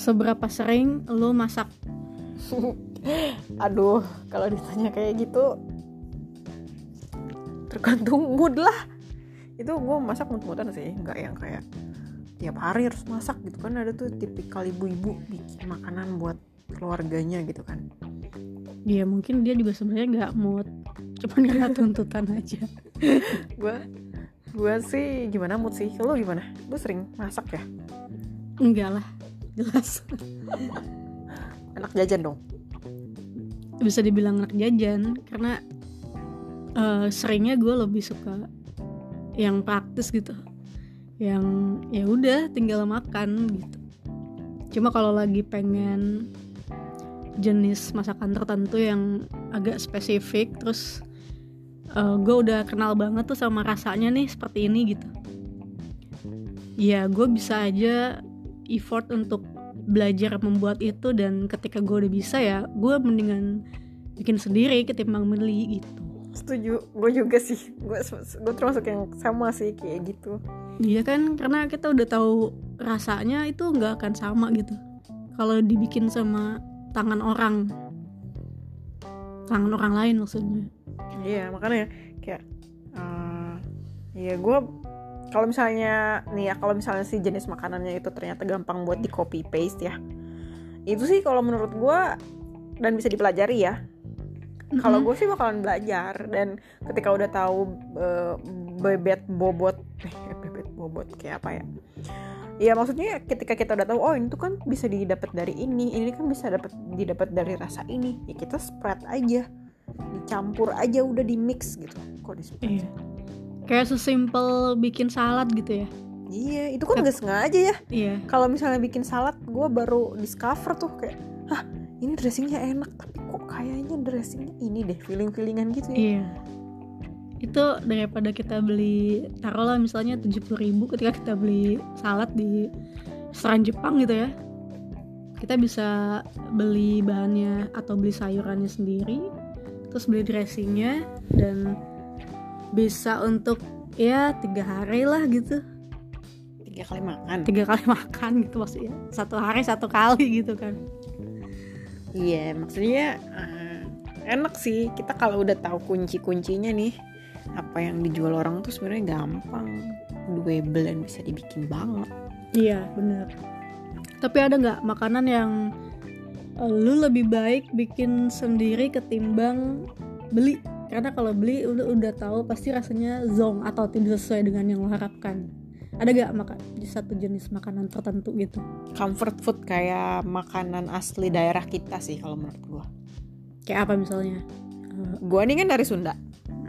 seberapa sering lo masak? Aduh kalau ditanya kayak gitu tergantung mood lah. Itu gue masak mood-moodan sih nggak yang kayak tiap hari harus masak gitu kan. Ada tuh tipikal ibu-ibu bikin makanan buat keluarganya gitu kan. Ya mungkin dia juga sebenarnya nggak mood cuman karena tuntutan aja. Gue gue sih gimana mood sih? Lo gimana? Lo sering masak ya? Enggak lah jelas anak jajan dong. Bisa dibilang anak jajan karena uh, seringnya gue lebih suka yang praktis gitu. Yang ya udah tinggal makan gitu. Cuma kalau lagi pengen jenis masakan tertentu yang agak spesifik terus uh, gue udah kenal banget tuh sama rasanya nih seperti ini gitu. Ya gue bisa aja effort untuk belajar membuat itu dan ketika gue udah bisa ya gue mendingan bikin sendiri ketimbang beli gitu. Setuju gue juga sih. Gue gue termasuk yang sama sih kayak gitu. Iya kan karena kita udah tahu rasanya itu nggak akan sama gitu. Kalau dibikin sama tangan orang tangan orang lain maksudnya. Iya makanya kayak uh, ya gue kalau misalnya nih ya kalau misalnya si jenis makanannya itu ternyata gampang buat di copy paste ya. Itu sih kalau menurut gue dan bisa dipelajari ya. Mm-hmm. kalau gue sih bakalan belajar dan ketika udah tahu uh, bebet bobot eh bebet bobot kayak apa ya? Ya maksudnya ketika kita udah tahu oh ini tuh kan bisa didapat dari ini ini kan bisa dapat didapat dari rasa ini ya kita spread aja dicampur aja udah di mix gitu. Kok di spread iya kayak sesimpel bikin salad gitu ya? Iya itu kan nggak sengaja ya. Iya. Kalau misalnya bikin salad gue baru discover tuh kayak hah ini dressingnya enak tapi kok kayaknya dressingnya ini deh feeling feelingan gitu ya. Iya. Itu daripada kita beli taruhlah misalnya tujuh puluh ribu ketika kita beli salad di restoran Jepang gitu ya. Kita bisa beli bahannya atau beli sayurannya sendiri terus beli dressingnya dan bisa untuk ya tiga hari lah gitu. Tiga kali makan. Tiga kali makan gitu maksudnya. Satu hari satu kali gitu kan. Iya yeah, maksudnya uh, enak sih. Kita kalau udah tahu kunci kuncinya nih apa yang dijual orang tuh sebenarnya gampang doable dan bisa dibikin banget. Iya bener. Tapi ada nggak makanan yang uh, lu lebih baik bikin sendiri ketimbang beli karena kalau beli udah udah tahu pasti rasanya zong atau tidak sesuai dengan yang lo harapkan. Ada gak makan di satu jenis makanan tertentu gitu? Comfort food kayak makanan asli daerah kita sih kalau menurut gue kayak apa misalnya? Uh, gue nih kan dari Sunda.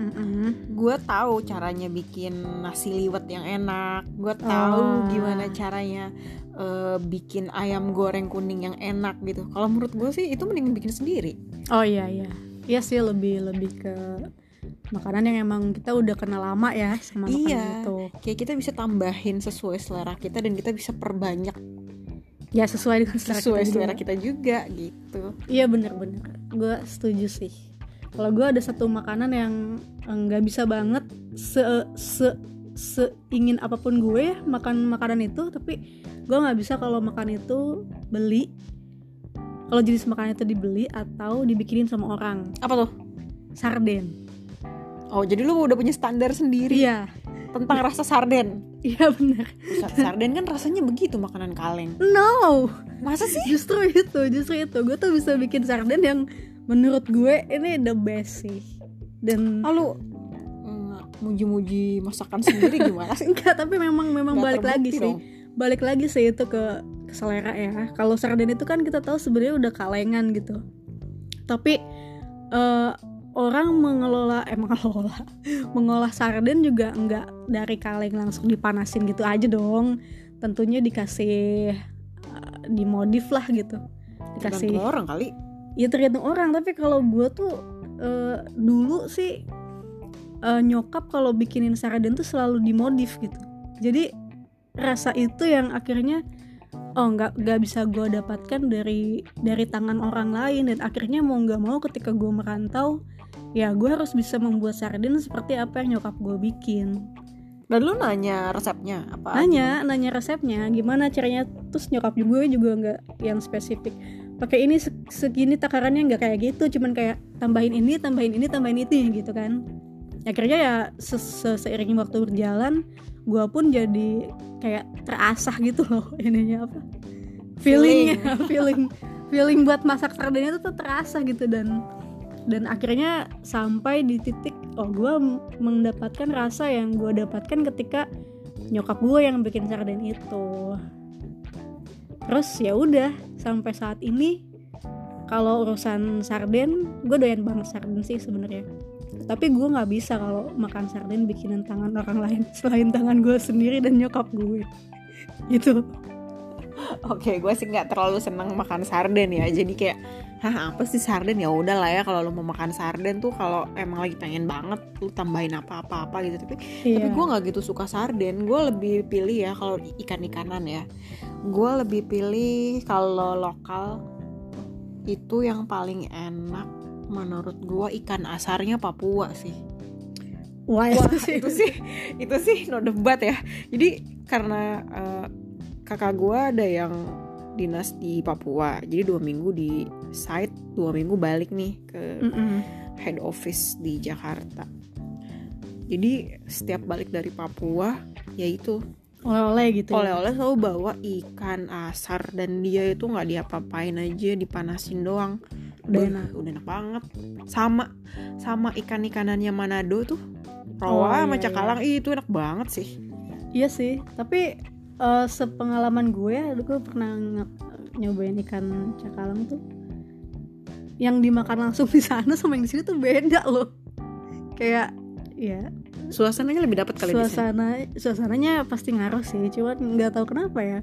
Mm-hmm. gue tahu caranya bikin nasi liwet yang enak. Gue tahu oh. gimana caranya uh, bikin ayam goreng kuning yang enak gitu. Kalau menurut gue sih itu mending bikin sendiri. Oh iya iya Iya sih lebih lebih ke makanan yang emang kita udah kenal lama ya sama makanan iya, itu. Kayak kita bisa tambahin sesuai selera kita dan kita bisa perbanyak. Ya sesuai dengan selera sesuai kita selera juga. kita juga gitu. Iya bener-bener, gue setuju sih. Kalau gue ada satu makanan yang nggak bisa banget se se seingin apa pun gue makan makanan itu, tapi gue nggak bisa kalau makan itu beli kalau jenis makanan itu dibeli atau dibikinin sama orang. Apa tuh? Sarden. Oh jadi lu udah punya standar sendiri iya. tentang rasa sarden? Iya benar sarden kan rasanya begitu makanan kaleng. No. Masa sih? Justru itu justru itu. Gue tuh bisa bikin sarden yang menurut gue ini the best sih. Dan lalu mm, muji-muji masakan sendiri gimana sih? Enggak tapi memang memang Gak balik lagi dong. sih. balik lagi sih itu ke selera ya. Kalau sarden itu kan kita tahu sebenarnya udah kalengan gitu. Tapi uh, orang mengelola eh mengelola mengolah sarden juga enggak dari kaleng langsung dipanasin gitu aja dong. Tentunya dikasih uh, dimodif lah gitu. Dikasih tergantung orang kali. Ya tergantung orang. Tapi kalau gue tuh uh, dulu sih uh, nyokap kalau bikinin sarden tuh selalu dimodif gitu. Jadi rasa itu yang akhirnya oh nggak nggak bisa gue dapatkan dari dari tangan orang lain dan akhirnya mau nggak mau ketika gue merantau ya gue harus bisa membuat sarden seperti apa yang nyokap gue bikin. Dan lu nanya resepnya apa nanya nanya resepnya gimana caranya? Terus nyokap gue juga nggak yang spesifik. Pakai ini se- segini takarannya nggak kayak gitu cuman kayak tambahin ini tambahin ini tambahin itu gitu kan. Akhirnya ya se- se- seiring waktu berjalan gue pun jadi kayak terasah gitu loh ininya apa? Feelingnya feeling. Feeling buat masak sardennya tuh tuh terasa gitu dan dan akhirnya sampai di titik oh gue mendapatkan rasa yang gue dapatkan ketika nyokap gue yang bikin sarden itu. Terus ya udah sampai saat ini kalau urusan sarden gue doyan banget sarden sih sebenarnya tapi gue nggak bisa kalau makan sarden bikinan tangan orang lain selain tangan gue sendiri dan nyokap gue gitu Oke, gue sih nggak terlalu seneng makan sarden ya. Jadi kayak, hah apa sih sarden ya udah lah ya kalau lo mau makan sarden tuh kalau emang lagi pengen banget lu tambahin apa-apa apa gitu. Tapi Iya. tapi gue nggak gitu suka sarden. Gue lebih pilih ya kalau ikan-ikanan ya. Gue lebih pilih kalau lokal itu yang paling enak menurut gue ikan asarnya Papua sih. wah, Wah, itu sih itu sih itu sih no debat ya. Jadi karena eh, kakak gue ada yang dinas di Papua, jadi dua minggu di site, dua minggu balik nih ke Mm-mm. head office di Jakarta. Jadi setiap balik dari Papua, ya itu oleh-oleh gitu ya. oleh-oleh selalu bawa ikan asar dan dia itu nggak diapa-apain aja, dipanasin doang. Udah enak. udah enak banget. Sama sama ikan-ikanannya Manado tuh. Oh, Rawa sama iya, cakalang ih, itu enak banget sih. Iya sih, tapi eh, sepengalaman gue, gue pernah nyobain ikan cakalang tuh, yang dimakan langsung di sana sama yang di sini tuh beda loh. Kayak, ya Suasananya lebih dapat kali suasana suasananya pasti ngaruh sih, cuman nggak tahu kenapa ya.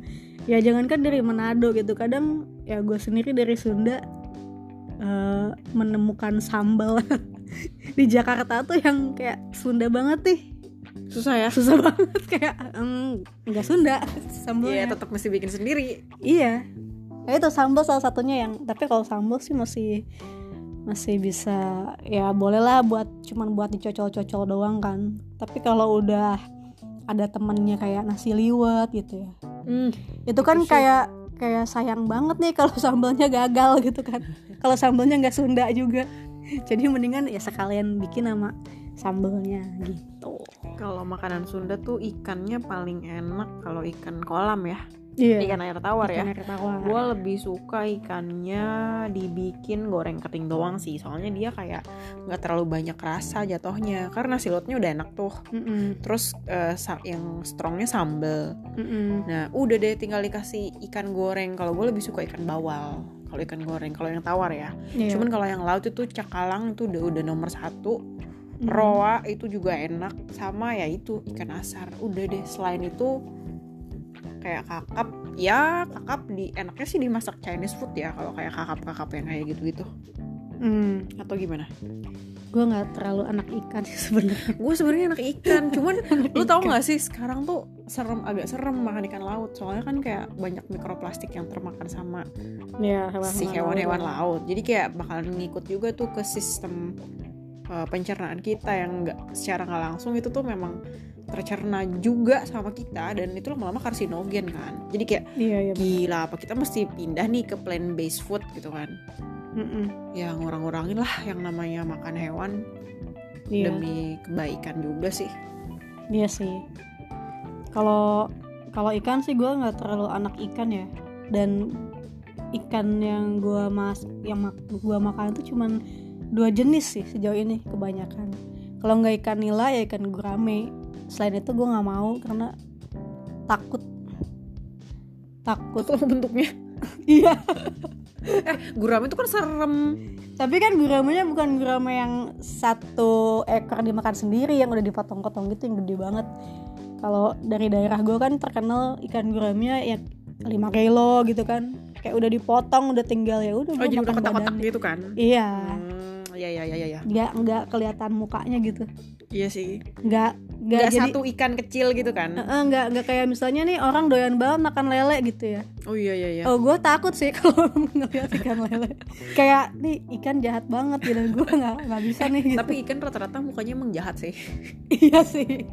Ya jangankan dari Manado gitu, kadang ya gue sendiri dari Sunda eh, menemukan sambal di Jakarta tuh yang kayak Sunda banget nih Susah ya. susah banget kayak nggak Sunda sambalnya Iya, tetap mesti bikin sendiri. iya ya itu sambal salah satunya yang tapi kalau sambal sih masih masih bisa ya boleh lah buat cuman buat dicocol-cocol doang kan tapi kalau udah ada temennya kayak nasi liwet gitu ya Hmm. itu kan kayak kayak sayang banget nih kalau sambalnya gagal gitu kan kalau sambalnya nggak Sunda juga jadi mendingan ya sekalian bikin sama sambalnya gitu Kalau makanan Sunda tuh ikannya paling enak kalau ikan kolam ya. iya Ikan air tawar ya. Ikan air tawar. Gue lebih suka ikannya dibikin goreng kering doang sih. Soalnya dia kayak nggak terlalu banyak rasa jatuhnya. Karena silotnya udah enak tuh. Mm-mm, Terus eh, sa- yang strongnya sambel. Nah udah deh tinggal dikasih ikan goreng. Kalau gue lebih suka ikan bawal. Kalau ikan goreng, kalau yang tawar ya. Iya. Cuman kalau yang laut itu cakalang itu udah udah nomor satu. Mm. Roa itu juga enak sama ya itu ikan asar. Udah deh selain itu kayak kakap ya kakap di enaknya sih dimasak Chinese food ya kalau kayak kakap-kakap yang kayak gitu-gitu Hmm, atau gimana? Gue nggak terlalu anak ikan sih sebenarnya. Gue sebenarnya anak ikan, cuman lu tau nggak sih sekarang tuh serem agak serem makan ikan laut soalnya kan kayak banyak mikroplastik yang termakan sama Ya, si hewan-hewan laut. Jadi kayak bakalan ngikut juga tuh ke sistem uh, pencernaan kita yang nggak secara nggak langsung itu tuh memang tercerna juga sama kita dan itu lama-lama karsinogen kan. Jadi kayak Iya, iya. gila apa kita mesti pindah nih ke plant based food gitu kan. Mm-mm. Ya ngurang-ngurangin lah yang namanya makan hewan Iya, demi kebaikan juga sih. iya sih. Kalau kalau ikan sih gue nggak terlalu anak ikan ya. Dan ikan yang gue mas yang mak gue makan itu cuman dua jenis sih sejauh ini kebanyakan. Kalau nggak ikan nila ya ikan gurame. Selain itu gue nggak mau karena takut takut bentuknya iya gurame itu kan serem. Tapi kan guramenya bukan gurame yang satu ekor dimakan sendiri yang udah dipotong-potong gitu yang gede banget. Kalau dari daerah gue kan terkenal ikan guramenya ya 5 kilo gitu kan. Kayak udah dipotong, udah tinggal ya udah Oh jadi udah kotak-kotak gitu kan? Iya. Hmm, ya ya ya ya ya nggak nggak kelihatan mukanya gitu. Iya sih. Nggak nggak jadi satu ikan kecil gitu kan? Eh, nggak nggak kayak misalnya nih orang doyan banget makan lele gitu ya. Oh iya iya iya. Oh gue takut sih kalau ngeliat ikan lele. Kayak nih ikan jahat banget gitu. Gue nggak nggak bisa nih gitu. tapi ikan rata-rata mukanya emang jahat sih. Iya sih.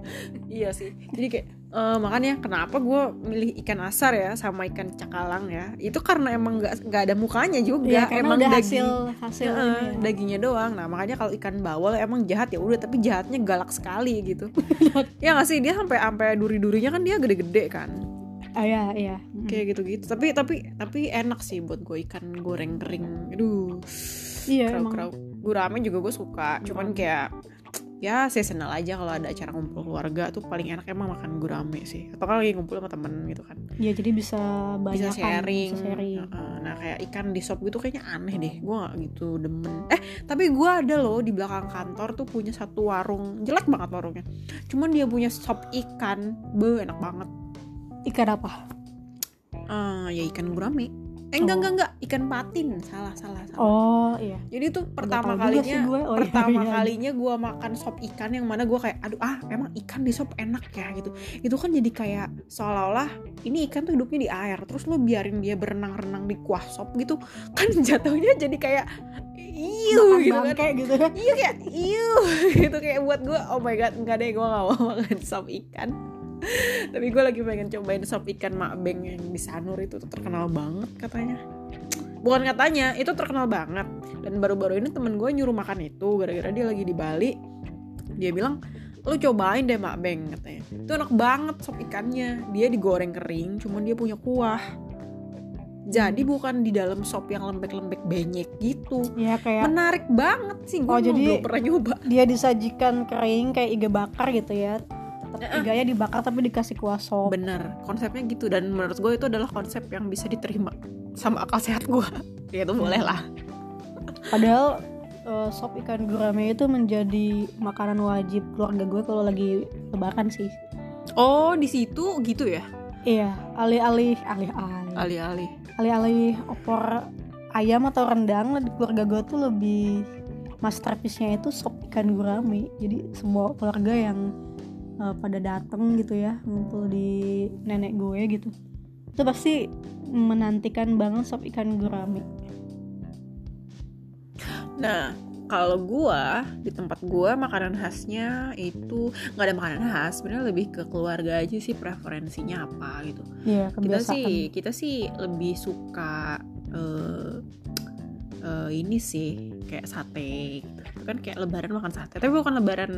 Iya sih. Jadi kayak eh, makanya kenapa gue milih ikan asar ya sama ikan cakalang ya? Itu karena emang nggak nggak ada mukanya juga karena emang udah daging hasil hasil ini ya. dagingnya doang. Nah makanya kalau ikan bawal emang jahat ya udah tapi jahatnya galak sekali gitu. Ya nggak sih? Dia sampai sampai duri-durinya kan dia gede-gede kan? Ah, iya iya. Kayak gitu-gitu. Tapi tapi tapi enak sih buat gue ikan goreng kering. Aduh. Iya kerau emang. kerau gurame juga gue suka. Cuman kayak ya seasonal aja kalau ada acara ngumpul keluarga tuh paling enak emang makan gurame sih. Atau kalau lagi ngumpul sama temen gitu kan. Iya jadi bisa banyak bisa sharing, bisa sharing. Heeh. nah kayak ikan di sop gitu kayaknya aneh deh. Gue gak gitu demen. Eh tapi gue ada loh di belakang kantor tuh punya satu warung. Jelek banget warungnya. Cuman dia punya sop ikan. Be enak banget. Ikan apa? Ah, ya ikan gurame eh enggak Oh. enggak enggak. Ikan patin. Salah salah salah. Oh iya. Jadi tuh pertama kalinya gue. Oh, iya, pertama iya. kalinya gue makan sop ikan yang mana gue kayak aduh ah emang ikan di sop enak ya gitu. Itu kan jadi kayak seolah-olah ini ikan tuh hidupnya di air terus lo biarin dia berenang-renang di kuah sop gitu kan jatuhnya jadi kayak iu gitu kan. bangke gitu kan iya kayak iu gitu kayak buat gue oh my god enggak deh gue gak mau makan sop ikan tapi gue lagi pengen cobain sop ikan makbeng yang di Sanur itu tuh terkenal banget katanya. Bukan katanya itu terkenal banget. Dan baru-baru ini temen gue nyuruh makan itu gara-gara dia lagi di Bali. Dia bilang lu cobain deh makbeng katanya. Itu enak banget sop ikannya. Dia digoreng kering cuman dia punya kuah. Jadi bukan di dalam sop yang lembek-lembek benyek gitu. Iya kayak menarik banget sih gue Oh, jadi- belum pernah nyoba. dia disajikan kering kayak iga bakar gitu ya tetap iganya dibakar tapi dikasih kuah sop. Bener konsepnya gitu. Dan menurut gue itu adalah konsep yang bisa diterima sama akal sehat gue ya itu boleh lah. Padahal eh, sop ikan gurame itu menjadi makanan wajib keluarga gue kalau lagi lebaran sih. Oh di situ gitu ya? Iya alih-alih alih-alih. Alih-alih. Alih-alih opor ayam atau rendang di keluarga gue tuh lebih masterpiece-nya itu sop ikan gurame. Jadi semua keluarga yang eh, pada dateng gitu ya ngumpul di nenek gue gitu. Itu pasti menantikan banget sop ikan gurame nah kalau gue di tempat gue makanan khasnya itu nggak ada makanan khas sebenarnya lebih ke keluarga aja sih preferensinya apa gitu. Iya kita sih kita sih lebih suka eh, eh, ini sih kayak sate kan kayak lebaran makan sate. Tapi bukan lebaran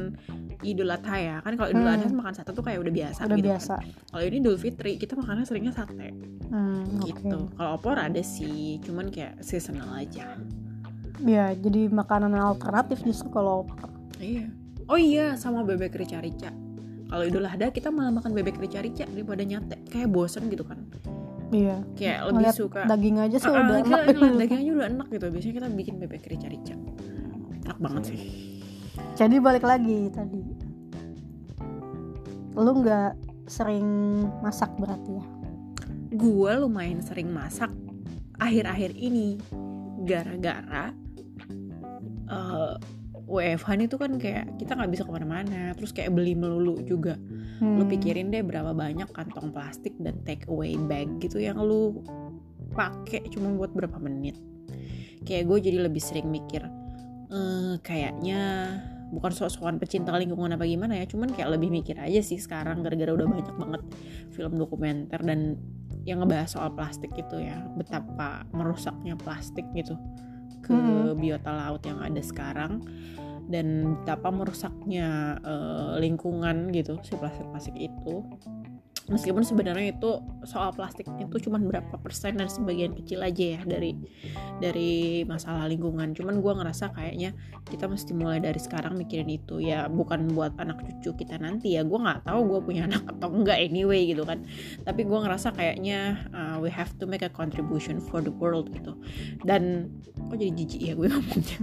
Idul Adha ya. Kan kalau Idul Hmm. Adha makan sate tuh kayak udah biasa udah gitu biasa. Kan. kalau ini Idul Fitri kita makannya seringnya sate. Hmm, gitu. Kalau opor ada sih cuman kayak seasonal aja. Ya jadi makanan alternatif justru kalau opor. Iya. Oh iya sama bebek rica-rica. Kalau Idul Adha kita malah makan bebek rica-rica daripada nyate. Kayak bosen gitu kan. Iya. Kayak lebih Ngeliat suka daging aja sih Ah, udah enak. ngeliat dagingnya udah enak gitu. Biasanya kita bikin bebek rica-rica enak banget sih. Jadi balik lagi tadi. Lu nggak sering masak berarti ya? Gue lumayan sering masak akhir-akhir ini. Gara-gara eh WFH ini tuh kan kayak kita nggak bisa ke mana-mana. Terus kayak beli melulu juga. Lu Hmm. pikirin deh berapa banyak kantong plastik dan take away bag gitu yang lu pakai cuma buat berapa menit. Kayak gue jadi lebih sering mikir eh kayaknya bukan sok-sokan pecinta lingkungan apa gimana ya cuman kayak lebih mikir aja sih sekarang gara-gara udah banyak banget film dokumenter dan yang ngebahas soal plastik itu ya betapa merusaknya plastik gitu ke Mhm. biota laut yang ada sekarang dan betapa merusaknya eh, lingkungan gitu si plastik-plastik itu meskipun sebenarnya itu soal plastik itu cuma berapa persen dan sebagian kecil aja ya dari dari masalah lingkungan. Cuman gue ngerasa kayaknya kita mesti mulai dari sekarang mikirin itu ya bukan buat anak cucu kita nanti ya. Gue nggak tahu gue punya anak atau enggak anyway gitu kan. Tapi gue ngerasa kayaknya uh, we have to make a contribution for the world gitu. Dan kok jadi jijik ya gue ngomongnya?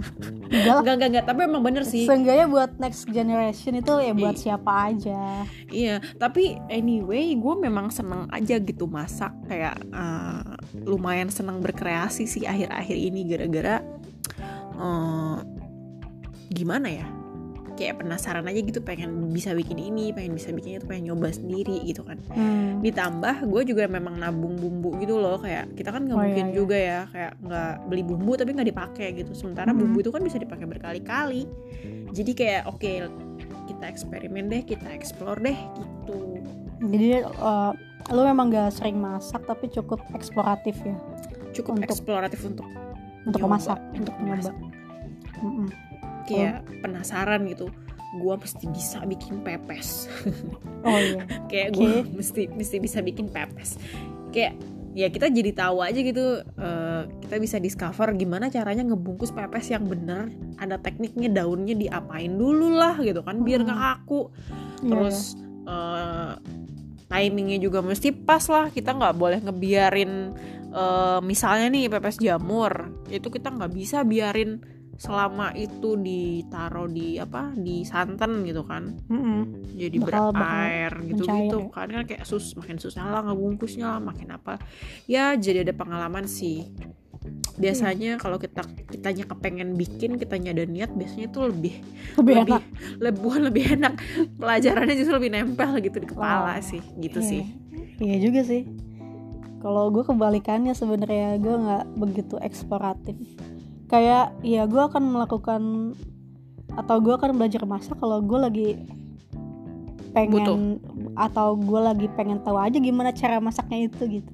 Enggak enggak enggak tapi emang bener sih. Seenggaknya buat next generation itu ya buat Iya. siapa aja. Iya, tapi anyway, gue memang seneng aja gitu masak kayak uh, lumayan seneng berkreasi sih akhir-akhir ini gara-gara uh, gimana ya kayak penasaran aja gitu pengen bisa bikin ini pengen bisa bikin itu pengen nyoba sendiri gitu kan Hmm. ditambah gue juga memang nabung bumbu gitu loh kayak kita kan nggak Oh, iya, mungkin iya. juga ya kayak nggak beli bumbu tapi nggak dipakai gitu sementara Mhm. bumbu itu kan bisa dipakai berkali-kali jadi kayak oke kita eksperimen deh kita explore deh gitu Jadi eh, lu memang gak sering masak tapi cukup eksploratif ya cukup Untuk- eksploratif untuk untuk nyoba, memasak, untuk mencoba. memasak. Mm-mm. kayak penasaran gitu gue mesti bisa bikin pepes Oh iya. kayak Oke. gue mesti mesti bisa bikin pepes kayak ya kita jadi tahu aja gitu eh, kita bisa discover gimana caranya ngebungkus pepes yang bener ada tekniknya daunnya diapain dulu lah gitu kan biar nggak Hmm. kaku Iya, terus eh, timingnya juga mesti pas lah. Kita nggak boleh ngebiarin eh, misalnya nih pepes jamur itu kita nggak bisa biarin selama itu ditaruh di apa di santan gitu kan. Mm-mm. jadi Bakal- bakal berair gitu mencair gitu kan kan kayak sus makin susah lah ngebungkusnya lah makin apa. Ya jadi ada pengalaman sih biasanya kalau kita kitanya kepengen bikin kitanya ada niat biasanya itu lebih Lebih lebih enak. lebih lebih enak pelajarannya justru lebih nempel gitu di kepala Oh, sih gitu Iya. sih Iya juga sih. Kalau gue kebalikannya sebenarnya gue nggak begitu eksploratif. Kayak ya gue akan melakukan atau gue akan belajar masak kalau gue lagi pengen atau gue lagi pengen tahu aja gimana cara masaknya itu gitu.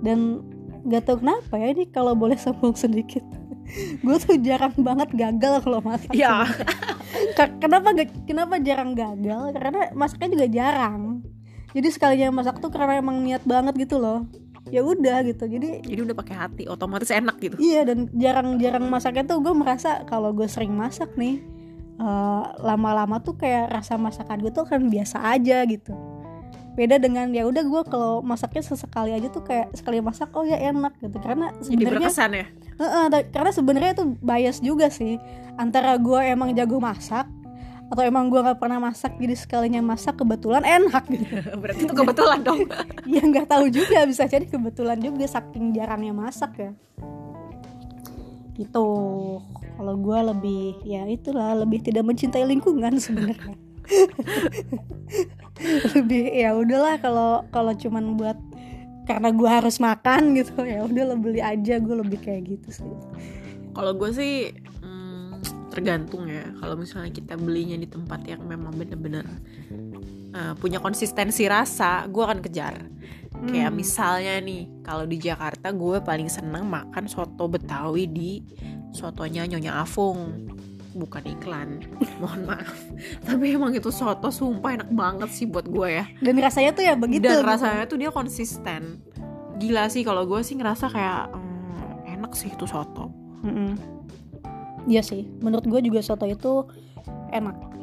Dan gak tahu kenapa ya ini kalau boleh sombong sedikit. gue tuh jarang banget gagal kalau masak. ya kenapa kenapa jarang gagal? Karena masaknya juga jarang. Jadi sekalinya masak tuh karena emang niat banget gitu loh. Ya udah gitu jadi jadi udah pakai hati otomatis enak gitu. Iya dan jarang-jarang masaknya tuh gue merasa kalau gue sering masak nih eh, lama-lama tuh kayak rasa masakan gue tuh kan biasa aja gitu beda dengan ya udah gue kalau masaknya sesekali aja tuh kayak sekali masak oh ya enak gitu. Karena sebenarnya ya? Heeh, ta- karena sebenarnya itu bias juga sih. Antara gue emang jago masak atau emang gue nggak pernah masak jadi sekalinya masak kebetulan enak gitu. Berarti itu kebetulan dong. Ya nggak tahu juga bisa jadi kebetulan juga saking jarangnya masak ya. Gitu. Kalau gue lebih ya itulah lebih tidak mencintai lingkungan sebenarnya lebih ya udahlah kalau kalau cuman buat karena gue harus makan gitu ya udah lo beli aja gue lebih kayak gitu sih Kalau gue sih hmm, tergantung ya. Kalau misalnya kita belinya di tempat yang memang bener-bener uh, punya konsistensi rasa, gue akan kejar. Kayak Hmm. misalnya nih, kalau di Jakarta gue paling seneng makan soto Betawi di sotonya Nyonya Afung. Bukan iklan, mohon maaf. Tapi emang itu soto sumpah enak banget sih buat gue ya. dan rasanya tuh ya begitu Dan rasanya tuh dia konsisten. Gila sih kalau gue sih ngerasa kayak hmm, enak sih itu soto. Mm-mm. Iya sih, menurut gue juga soto itu enak.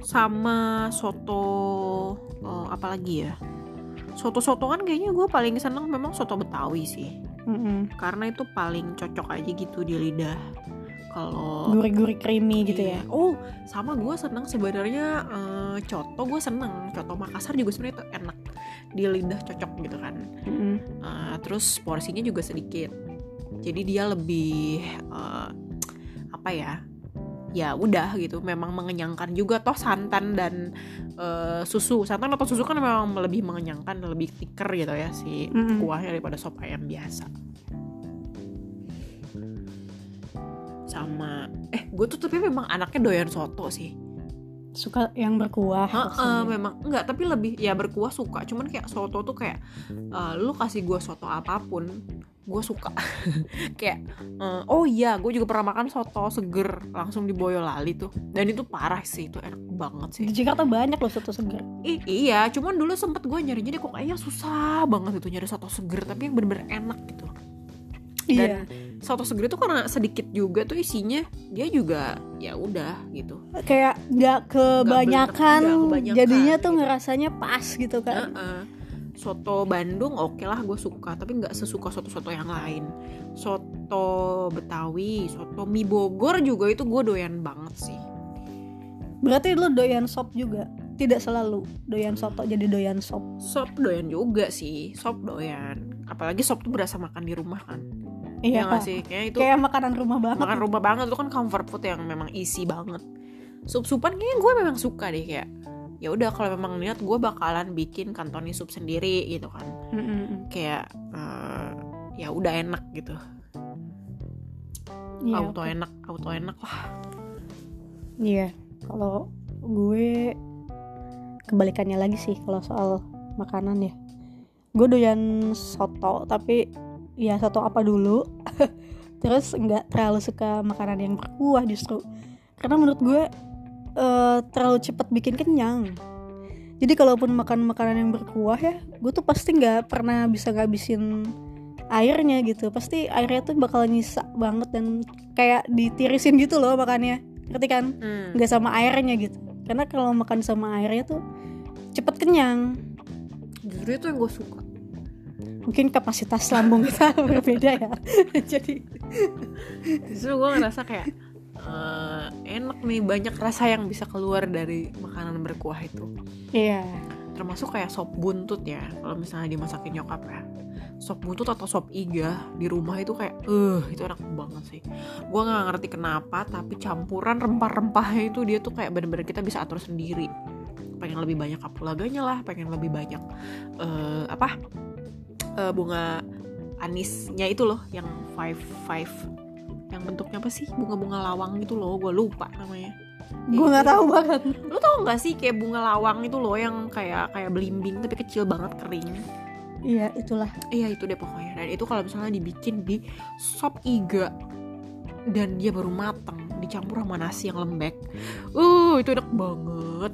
sama soto eh, apa lagi ya soto-sotoan kayaknya gue paling seneng memang soto betawi sih Mm-mm. karena itu paling cocok aja gitu di lidah kalau Gurih-gurih creamy gitu ya. Iya. oh sama gue seneng sebenarnya eh, coto gue seneng coto Makassar juga sebenarnya itu enak di lidah cocok gitu kan Mm-mm. Eh, terus porsinya juga sedikit jadi dia lebih eh, apa ya ya udah gitu memang mengenyangkan juga toh santan dan eh, susu santan atau susu kan memang lebih mengenyangkan lebih thicker gitu ya si Mm-mm. kuahnya daripada sop ayam biasa sama eh gue tuh tapi memang anaknya doyan soto sih Suka yang berkuah. Heeh, maksudnya. memang enggak tapi lebih ya berkuah suka cuman kayak soto tuh kayak eh, lu kasih gue soto apa pun gue suka kayak eh, oh iya gue juga pernah makan soto seger langsung di Boyolali tuh dan itu parah sih itu enak banget sih Di Jakarta banyak loh soto segar. I- iya cuman dulu sempet gue nyari jadi kok kayaknya susah banget itu nyari soto seger tapi yang bener-bener enak gitu. Dan soto seger itu karena sedikit juga tuh isinya dia juga ya udah gitu Kayak nggak kebanyakan, kebanyakan, jadinya tuh gitu. ngerasanya pas gitu kan. Heeh. Soto Bandung oke lah gue suka tapi nggak sesuka soto-soto yang lain. Soto Betawi, soto mie Bogor juga itu gue doyan banget sih. Berarti lu doyan sop juga. Tidak selalu doyan soto jadi doyan sop. Sop doyan juga sih, sop doyan. Apalagi sop tuh berasa makan di rumah kan. Iya, ya sih? Kayak itu kayak makanan rumah banget makan rumah banget. Itu kan comfort food yang memang isi banget. Sup-supan kayaknya gue memang suka deh kayak ya udah kalau memang niat gue bakalan bikin kantoni sup sendiri gitu kan. Mm-mm. kayak eh, ya udah enak gitu. Iya, auto enak auto enak lah. Iya, kalau gue kebalikannya lagi sih kalau soal makanan ya. Gue doyan soto, tapi ya soto apa dulu. Terus nggak terlalu suka makanan yang berkuah justru. Karena menurut gue eh, terlalu cepat bikin kenyang. Jadi kalaupun makan makanan yang berkuah ya, gue tuh pasti nggak pernah bisa ngabisin airnya gitu. Pasti airnya tuh bakal nyisa banget dan kayak ditirisin gitu loh makannya. Ngerti kan? Hmm. nggak sama airnya gitu karena kalau makan sama airnya tuh cepet kenyang justru itu yang gue suka mungkin kapasitas lambung kita berbeda ya. Jadi justru gue ngerasa kayak eh, enak nih banyak rasa yang bisa keluar dari makanan berkuah itu. Iya. Termasuk kayak sop buntut ya kalau misalnya dimasakin nyokap ya. Sop buntut atau sop iga di rumah itu kayak eh itu enak banget sih. Gue nggak ngerti kenapa tapi campuran rempah-rempahnya itu dia tuh kayak bener-bener kita bisa atur sendiri. Pengen lebih banyak kapulaganya lah pengen lebih banyak eh, apa eh, bunga anisnya itu loh yang five five yang bentuknya apa sih bunga-bunga lawang itu loh gue lupa namanya gue nggak tahu banget Lo tau gak sih kayak bunga lawang itu loh yang kayak kayak belimbing tapi kecil banget kering. iya itulah Iya itu deh pokoknya. Dan itu kalau misalnya dibikin di sop iga dan dia baru mateng dicampur sama nasi yang lembek. Uh itu enak banget.